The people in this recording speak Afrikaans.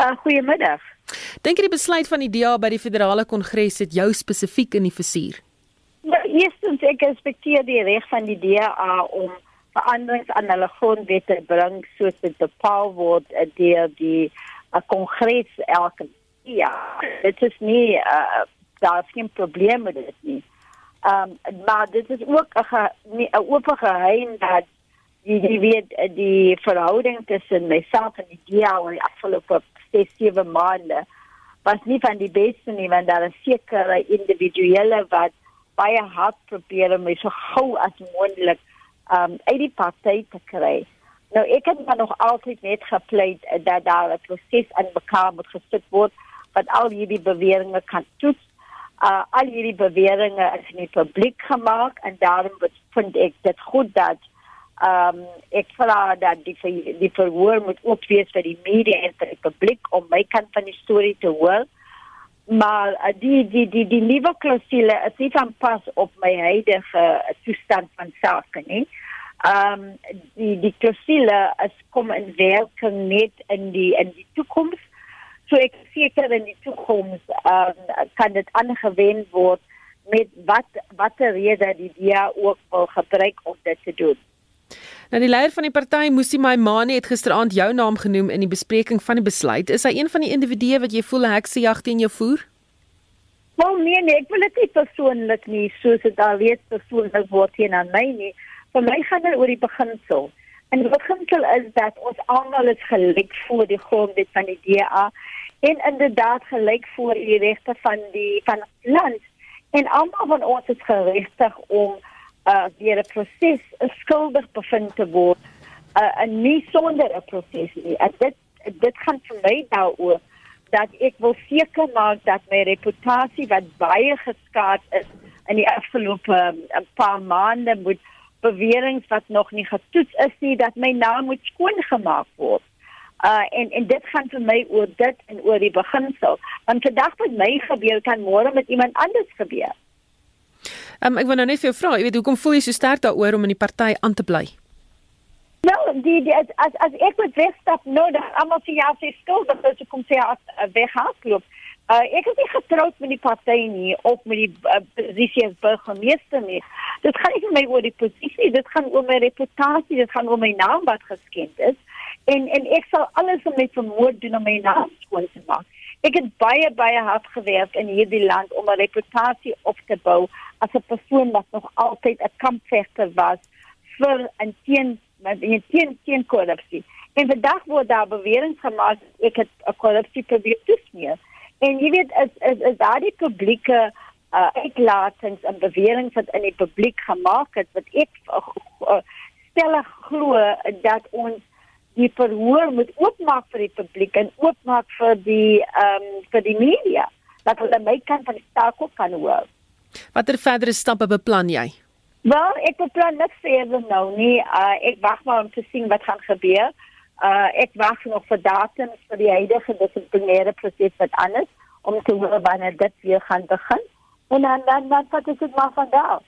Uh, goeiemiddag. Dink jy die besluit van die DA by die federale kongres het jou spesifiek in die vizier? Nou, eerstens ek respekteer die reg van die DA om veranderings aan hulle grondwet te bring soos dit bepaal word deur die uh, kongres elke jaar. Dit is nie uh, daar is geen probleem met dit nie. Ehm um, maar dit is ook 'n 'n oop geheim dat die die weet die verhouding tussen myself en die DA oor die afgelope 6-7 maande was nie van die beste nie want daar is sekere individuele wat baie hard probeer om my so gou as moontlik um uit die party te kry. Nou ek het maar nog altyd net gepleit dat daar 'n proses aan mekaar moet gesit word wat al hierdie beweringe kan toets uh, al hierdie beweringe is in die publiek gemaak en daarom vind ek dit goed dat ehm um, ek vra dat die die verhoor moet ook wees vir die media en vir die publiek om my kant van die storie te hoor maar uh, die die die die nuwe klausule is nie van pas op my huidige toestand van sake nie. Ehm um, die die klausule is kom in werking net in die in die toekoms So ek seker in die toekoms um, kan dit aangewend word met wat watter rede die DA ook wil gebruik om dit te doen. Nou die leier van die party, Musi Maimane, het gisteraand jou naam genoem in die bespreking van die besluit. Is hy een van die individue wat jy voel heksejag teen jou voer? Wel nee, nee, ek wil dit nie persoonlik nie, soos dit al reeds persoonlik word hier aan my nie. Vir my gaan dit oor die beginsel. En die beginsel is dat ons almal is gelyk voor die grondwet van die DA en inderdaad gelyk voor die regte van die van land en almal van ons is geregtig om uh deur 'n proses skuldig bevind te word uh en nie sonder 'n proses nie en dit dit gaan vir my daaroor dat ek wil seker maak dat my reputasie wat baie geskaad is in die afgelope um, paar maande moet beweringe wat nog nie getoets is nie dat my naam moet skoon gemaak word Uh en en dit gaan vir my oor dit en oor die beginsel. Want vandag met my gebeur kan môre met iemand anders gebeur. Um, ek wil nou net vir jou vra, jy weet hoekom voel jy so sterk daaroor om in die party aan te bly? Nou, die, die as as ek moet wegstap, nou dan almal sê ja, sy skuld, dat sy kom sê as uh, weghardloop. Uh ek is nie getroud met die party nie of met die uh, posisie as burgemeester nie. Dit gaan nie vir my oor die posisie, dit gaan oor my reputasie, dit gaan oor my naam wat geskend is en en ek sal alles om met vermoed doen om my naam skoon te maak. Ek het baie baie hard gewerk in hierdie land om 'n reputasie op te bou as 'n persoon wat nog altyd 'n kampvegter was vir en teen in teen teen korrupsie. En vandag word daar beweringe gemaak ek het 'n korrupsie probeer toesmeer. En jy weet is is, is daar die publieke uh, uitlatings en beweringe wat in die publiek gemaak het wat ek uh, stellig glo dat ons die verhoor moet oopmaak vir die publiek en oopmaak vir die ehm um, vir die media dat hulle my kan van die staak op kan hoor. Watter verdere stappe beplan jy? Wel, ek beplan niks verder nou nie. Uh, ek wag maar om te sien wat gaan gebeur. Uh, ek wag nog vir datums vir die huidige dissiplinêre proses wat anders om te hoor wanneer dit weer gaan begin. En dan dan dan wat is dit maar van daar?